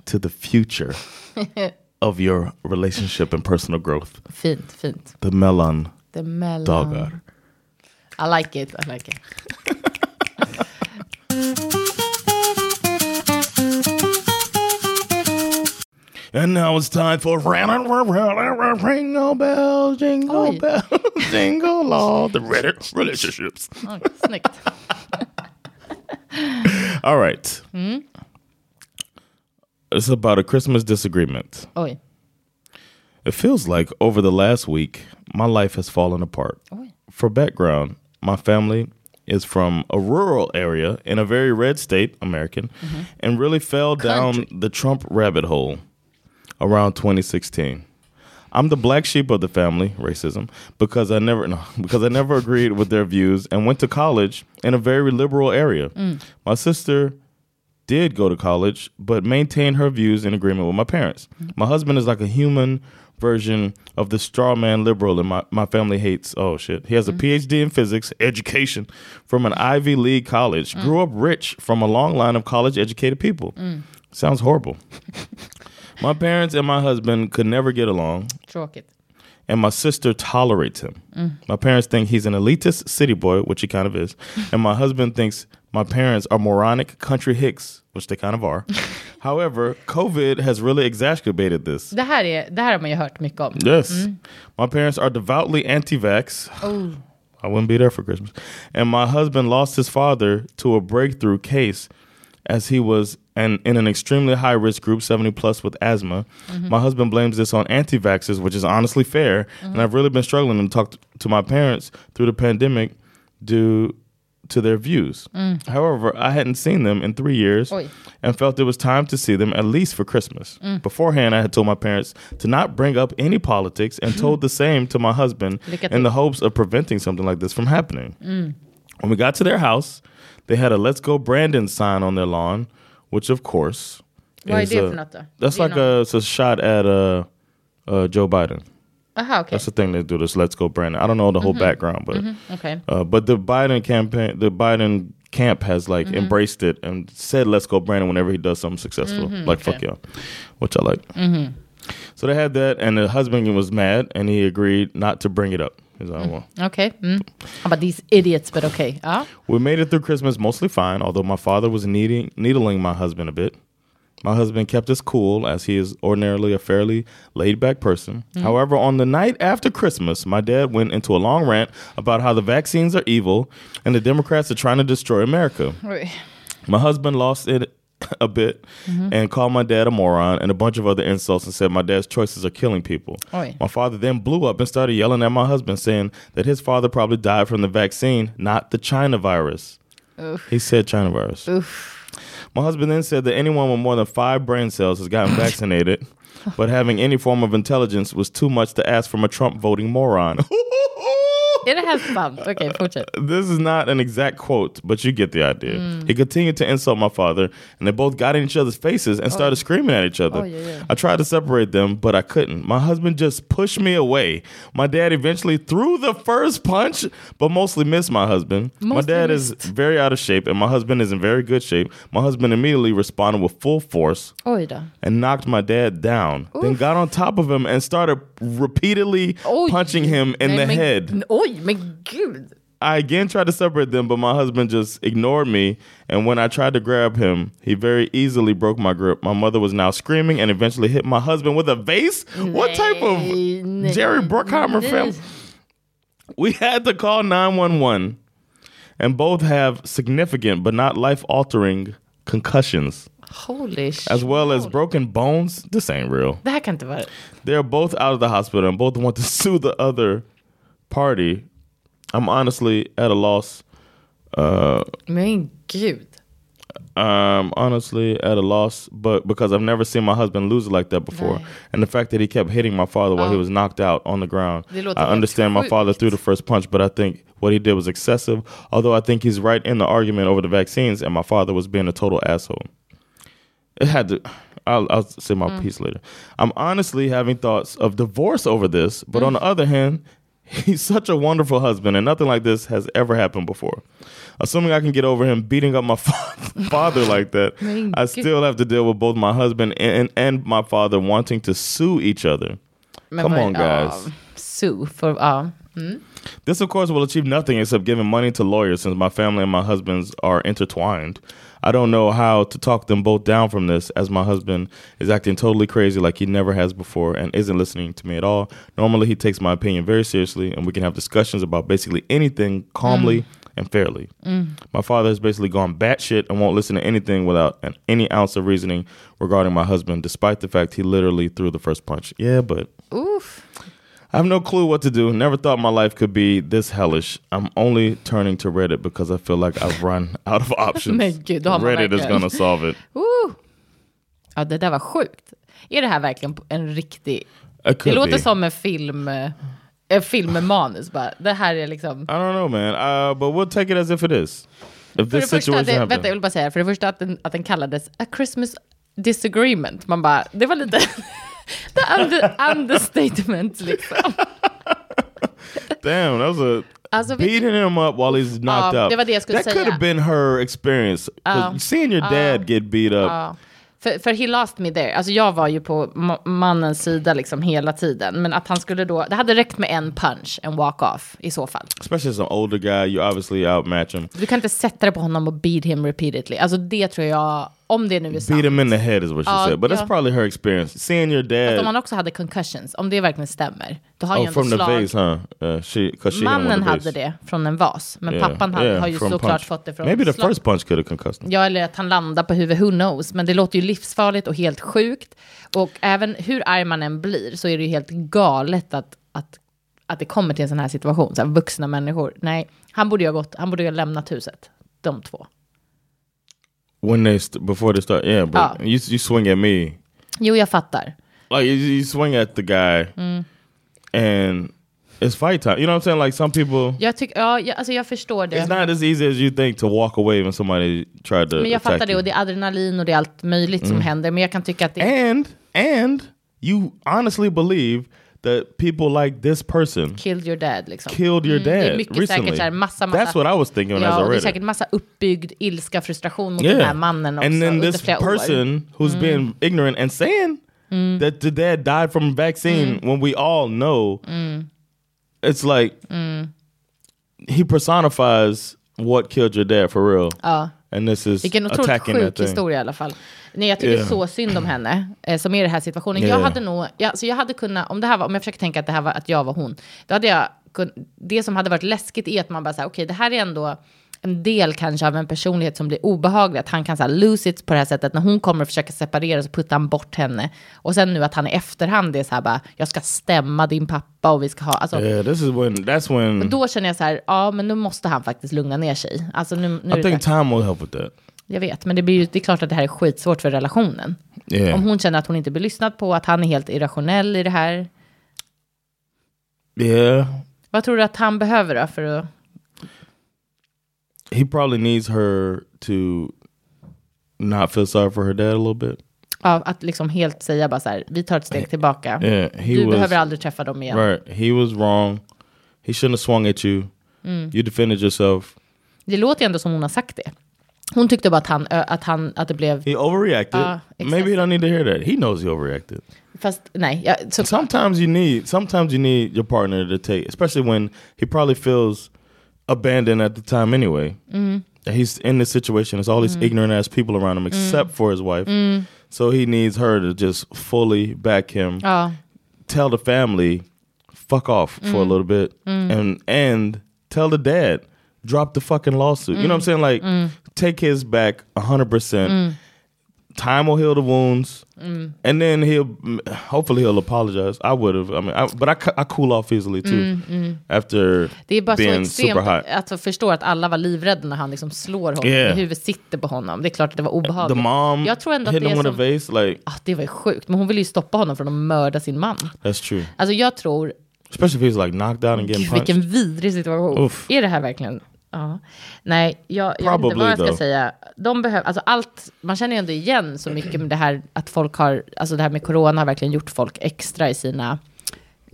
to the future [laughs] of your relationship and personal growth. Fint, fint. The melon The melon. dogger. I like it, I like it. [laughs] And now it's time for Jingle bells, jingle Oj. bells, [laughs] jingle all the rela- [laughs] relationships. Oh, Snyggt. All right. Hmm? It's about a Christmas disagreement. Oj. It feels like over the last week, my life has fallen apart. For background, my family is from a rural area in a very red state, American, and really fell down the Trump rabbit hole around 2016. I'm the black sheep of the family, racism, because I never no, [laughs] because I never agreed with their views and went to college in a very liberal area. My sister did go to college, but maintained her views in agreement with my parents. My husband is like a human version of the straw man liberal, and my, my family hates. Oh shit! He has a mm-hmm. PhD in physics education from an Ivy League college. Mm. Grew up rich from a long line of college educated people. Mm. Sounds horrible. [laughs] my parents and my husband could never get along Tråkigt. And my sister tolerates him. Mm. My parents think he's an elitist city boy, which he kind of is, [laughs] and my husband thinks my parents are moronic country hicks, which they kind of are. [laughs] However, COVID has really exacerbated this. Det här, är, det här har man ju hört mycket om. Yes. Mm. My parents are devoutly anti vax. Oh. I wouldn't be there for Christmas. And my husband lost his father to a breakthrough case as he was an, in an extremely high risk group, 70 plus with asthma. My husband blames this on anti vaxxers, which is honestly fair. And I've really been struggling to talk to, my parents through the pandemic due to their views. However, I hadn't seen them in three years Oj. and felt it was time to see them at least for Christmas. Beforehand, I had told my parents to not bring up any politics and [laughs] told the same to my husband in the hopes of preventing something like this from happening. When we got to their house, they had a "Let's Go Brandon" sign on their lawn, which of course, Vad är det för något då? That's like a, it's a shot at uh, uh, Joe Biden. Aha, okej. That's the thing they do. This "Let's Go Brandon." I don't know the whole background, but okay. uh, but the Biden campaign, the Biden camp has like Mm-hmm. embraced it and said, "Let's go, Brandon." Whenever he does something successful, Mm-hmm. like fuck y'all, which I like. So they had that, and the husband was mad, and he agreed not to bring it up. He's like, "Well, Okej. Mm. Han mm. bara, these idiots, but okay. Ja. we made it through Christmas mostly fine, although my father was needing, needling my husband a bit. My husband kept us cool as he is ordinarily a fairly laid back person. Mm. However, on the night after Christmas, my dad went into a long rant about how the vaccines are evil and the Democrats are trying to destroy America. Oj. My husband lost it [laughs] a bit and called my dad a moron and a bunch of other insults and said my dad's choices are killing people. Oj. My father then blew up and started yelling at my husband, saying that his father probably died from the vaccine, not the China virus. He said China virus. My husband then said that anyone with more than five brain cells has gotten [laughs] vaccinated, but having any form of intelligence was too much to ask from a Trump voting moron. [laughs] Är has här Okay, uh, Okej, fortsätt. this is not an exact quote, but you get the idea. Mm. He continued to insult my father, and they both got in each other's faces and oh. started screaming at each other. Oh, yeah, yeah. I tried to separate them, but I couldn't. My husband just pushed me away. My dad eventually threw the first punch, but mostly missed my husband. my Mostly dad is very out of shape, and my husband is in very good shape. My husband immediately responded with full force oh, Oj då. and knocked my dad down. Then got on top of him and started repeatedly Oj. punching him in the men, head. Oh, men gud. I again tried to separate them, but my husband just ignored me. And when I tried to grab him, he very easily broke my grip. My mother was now screaming and eventually hit my husband with a vase. What type of. Jerry Bruckheimer film? We had to call 911 and both have significant but not life altering concussions, Holy shit. as well as broken bones. This ain't real. Det här kan inte vara... They're both out of the hospital and both want to [laughs] sue the other party. I'm honestly at a loss. Uh, Men gud. I'm honestly at a loss, but because I've never seen my husband lose like that before, Nej. and the fact that he kept hitting my father while he was knocked out on the ground. Det låter I helt understand my sjukt. father threw the first punch, but I think what he did was excessive. Although I think he's right in the argument over the vaccines, and my father was being a total asshole. It had to. I'll, I'll say my mm. piece later. I'm honestly having thoughts of divorce over this, but on the mm. other hand, [laughs] he's such a wonderful husband, and nothing like this has ever happened before. Assuming I can get over him beating up my [laughs] fa- father like that, [laughs] I still have to deal with both my husband and, and my father wanting to sue each other. Men Come on, um, guys. Ja, Sue, för, ja. Um, hmm? This, of course, will achieve nothing except giving money to lawyers since my family and my husband's are intertwined. I don't know how to talk them both down from this as my husband is acting totally crazy like he never has before and isn't listening to me at all. Normally, he takes my opinion very seriously and we can have discussions about basically anything calmly mm. and fairly. Mm. My father has basically gone batshit and won't listen to anything without an, any ounce of reasoning regarding my husband, despite the fact he literally threw the first punch. Yeah, but Uff. I have no clue what to do. Never thought my life could be this hellish. I'm only turning to Reddit because I feel like I've run out of [laughs] options. Men gud, då har man Reddit is verkligen- gonna solve it. Uh. Ja, det där var sjukt. Är det här verkligen en riktig... It Det could låter be. som en film, eh, en film med manus bara. Det här är liksom... I don't know, man. Uh, but we'll take it as if it is. If För this det första, situation det, vänta, happened. jag vill bara säga, för det första att den, att den kallades A Christmas Disagreement. Man bara, det var lite... the under, understatement liksom. Damn, that was a Alltså, beating him up while he's knocked Ja, out. det var det jag skulle that säga. could have been her experience. Ja. seeing your dad get beat up. Ja. För, för he lost me there. Alltså jag var ju på ma- mannens sida liksom hela tiden. Men att han skulle då, det hade räckt med en punch, en walk-off i så fall. Especially an older guy, you obviously outmatch him. Du kan inte sätta dig på honom och beat him repeatedly. Alltså det tror jag, om det nu är sant. Beat him in the head is what she Ja, said. But that's ja. probably her experience. Seeing your Fast om dad han också hade concussions, om det verkligen stämmer, då har oh, from the slag. vase, huh? Uh, she, she Mannen the hade det från en vas, men Yeah, pappan hade, yeah, har ju såklart punch. fått det från Maybe the slag. first punch could have concussed him. Ja, eller att han landar på huvudet, who knows. Men det låter ju livsfarligt och helt sjukt. Och även hur arg man än blir så är det ju helt galet att, att, att det kommer till en sån här situation. Så här, vuxna människor. Nej, han borde ju ha gått, han borde ju ha lämnat huset. De två. When they st- before they start, yeah, but Ah. you you swing at me, Jo, jag fattar. like you, you swing at the guy, Mm. and it's fight time. You know what I'm saying? Like some people, Jag, tycker, ja, jag, alltså jag förstår det. it's not as easy as you think to walk away when somebody tried to Men jag fattar det och det är adrenalin och det är allt möjligt som händer. Men jag kan tycka att det and and you honestly believe that people like this person killed your dad liksom. killed your Mm, det är dad mycket recently. säkert så här, massa, massa, That's what I was thinking when I ja, was och det är säkert massa uppbyggd ilska, frustration mot den här mannen också and then this flera år. Mm. person who's being ignorant and saying that the dad died from vaccine Mm. when we all know it's like he personifies what killed your dad for real. Ja. And this is Vilken otroligt sjuk historia i alla fall. Nej, jag tycker Yeah. så synd om henne eh, som är i den här situationen. Jag Yeah. hade nog, jag, alltså jag hade kunnat, om det här var, om jag försöker tänka att det här var att jag var hon, då hade jag kun, det som hade varit läskigt är att man bara säger, okej, det här är ändå en del kanske av en personlighet som blir obehaglig, att han kan så här lose it på det här sättet, när hon kommer och försöker separera så puttar han bort henne. Och sen nu att han i efterhand är så här bara, jag ska stämma din pappa och vi ska ha, alltså, Yeah, this is when that's when då känner jag så här, ja men nu måste han faktiskt lugna ner sig. Alltså nu, nu I think time will help with that. Jag vet, men det, blir ju, det är klart att det här är skitsvårt för relationen. Yeah. Om hon känner att hon inte blir lyssnad på, att han är helt irrationell i det här. Yeah. Vad tror du att han behöver då för att... He probably needs her to not feel sorry for her dad a little bit. Ja, att liksom helt säga bara så här, vi tar ett steg tillbaka. Yeah, du was behöver aldrig träffa dem igen. right. He was wrong. He shouldn't have swung at you. Mm. You defended yourself. Det låter ju ändå som hon har sagt det. Hon tyckte bara att, han, att, han, att det blev... He overreacted. Ah, Maybe he don't need to hear that. He knows he overreacted. Fast nej, jag, så, Sometimes you need. Sometimes you need your partner to take, especially when he probably feels abandoned at the time anyway. Mm. He's in this situation. There's all these ignorant ass people around him, except for his wife. So he needs her to just fully back him. ja, tell the family fuck off for a little bit and and tell the dad drop the fucking lawsuit you know what i'm saying like take his back 100% time will heal the wounds and then he'll hopefully he'll apologize i would have i mean I, but I, I cool off easily too after det är bara så extremt att förstå att alla var livrädda när han liksom slår honom. Yeah. Huvudet sitter på honom. Det är klart att det var the obehagligt. mom jag tror ändå att det him är with a som... vase like Ah, det var ju sjukt, men hon ville ju stoppa honom från att mörda sin man. that's true Alltså jag tror, especially if he's like knocked out and getting gud punched vilken vidrig situation. Uff. Är det här verkligen? Ja. Nej, jag, jag vet inte vad jag ska though. säga. De behöver, alltså allt, man känner ju ändå igen så mycket med det här att folk har, alltså det här med corona har verkligen gjort folk extra i sina,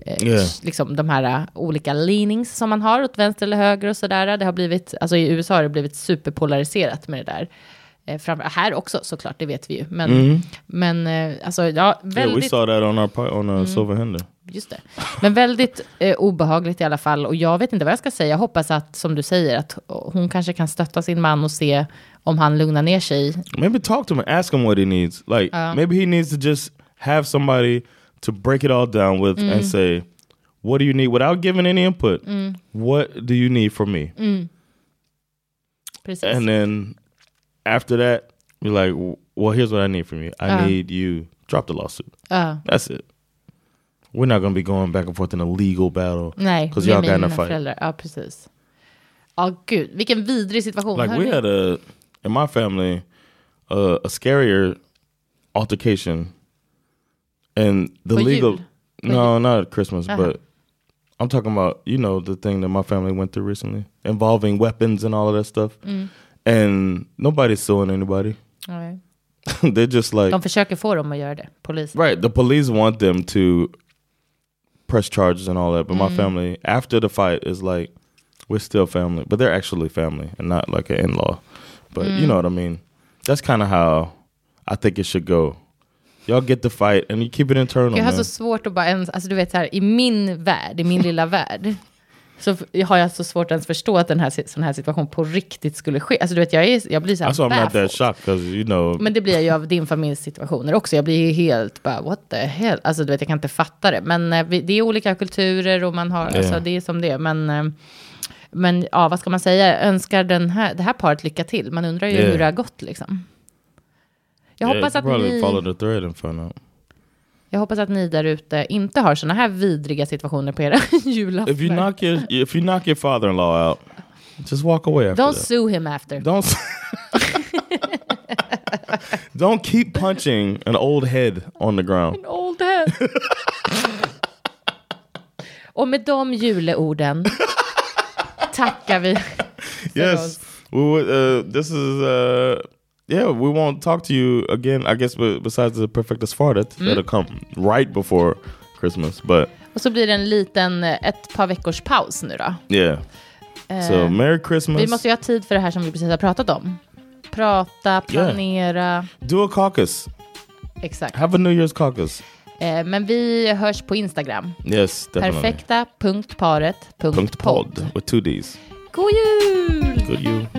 eh, Yeah. liksom de här uh, olika leanings som man har åt vänster eller höger och sådär. Det har blivit, alltså i USA har det blivit superpolariserat med det där. Eh, fram, här också såklart, det vet vi ju. Men, men eh, alltså, ja, Yeah, we väldigt... saw that on our on uh, Silver Hinder. Just det. Men väldigt eh, obehagligt i alla fall. Och jag vet inte vad jag ska säga. Jag hoppas att, som du säger, att hon kanske kan stötta sin man och se om han lugnar ner sig. Maybe talk to him ask him what he needs. Like maybe he needs to just have somebody to break it all down with and say, "What do you need?" Without giving any input. What do you need from me? Precis. And then after that, you're like, "Well, here's what I need from you. I Uh. need you drop the lawsuit. Ja. That's it. We're not gonna be going back and forth in a legal battle. Nej, because y'all got in a fight. föräldrar. Ja, precis. Ja, gud. Vilken vidrig situation. Like we Hörni. had a in my family uh, a scarier altercation, and the legal. No, not at Christmas, Uh-huh. but I'm talking about you know the thing that my family went through recently involving weapons and all of that stuff, Mm. And nobody's suing anybody. Nej. [laughs] They're just like De försöker få dem att göra det. Polis. right. The police want them to press charges and all that, but Mm. my family after the fight is like we're still family, but they're actually family and not like an in-law. But Mm. you know what I mean. That's kind of how I think it should go. Y'all get the fight and you keep it internal. Jag har man. så svårt att bara ens, alltså du vet så här, i min värld, i min [laughs] lilla värld, så har jag så svårt att ens förstå att den här, sån här situation på riktigt skulle ske. Alltså du vet, jag, är, jag blir så här That's why I'm not that shocked you know. Men det blir jag ju av din familjs situationer också. Jag blir ju helt bara, what the hell? Alltså du vet, jag kan inte fatta det. Men eh, vi, det är olika kulturer och man har, alltså Yeah. det är som det är. Men, eh, men ja, vad ska man säga? Önskar den här, det här paret lycka till. Man undrar ju Yeah. hur det har gått liksom. Jag yeah, hoppas att ni... Jag hoppas att ni där ute inte har såna här vidriga situationer på era [laughs] julaftnar. If you knock your if you knock your father-in-law out, just walk away after Don't that. sue him after. Don't [laughs] don't keep punching an old head on the ground. Old head. Och med de juleorden tackar vi. Yes, we would. Uh, this is uh, yeah. We won't talk to you again. I guess be- besides the perfectus fartet that'll come right before Christmas. But Och så blir det en liten, eh, ett par veckors paus nu då. yeah. so Merry Christmas. Vi måste ju ha tid för det här som vi precis har pratat om. Prata, planera. Do a caucus. Exakt. Have a New Year's caucus. Eh, men vi hörs på Instagram. Yes, definitely. Perfekta.paret.podd. With two D's. God jul! Good you.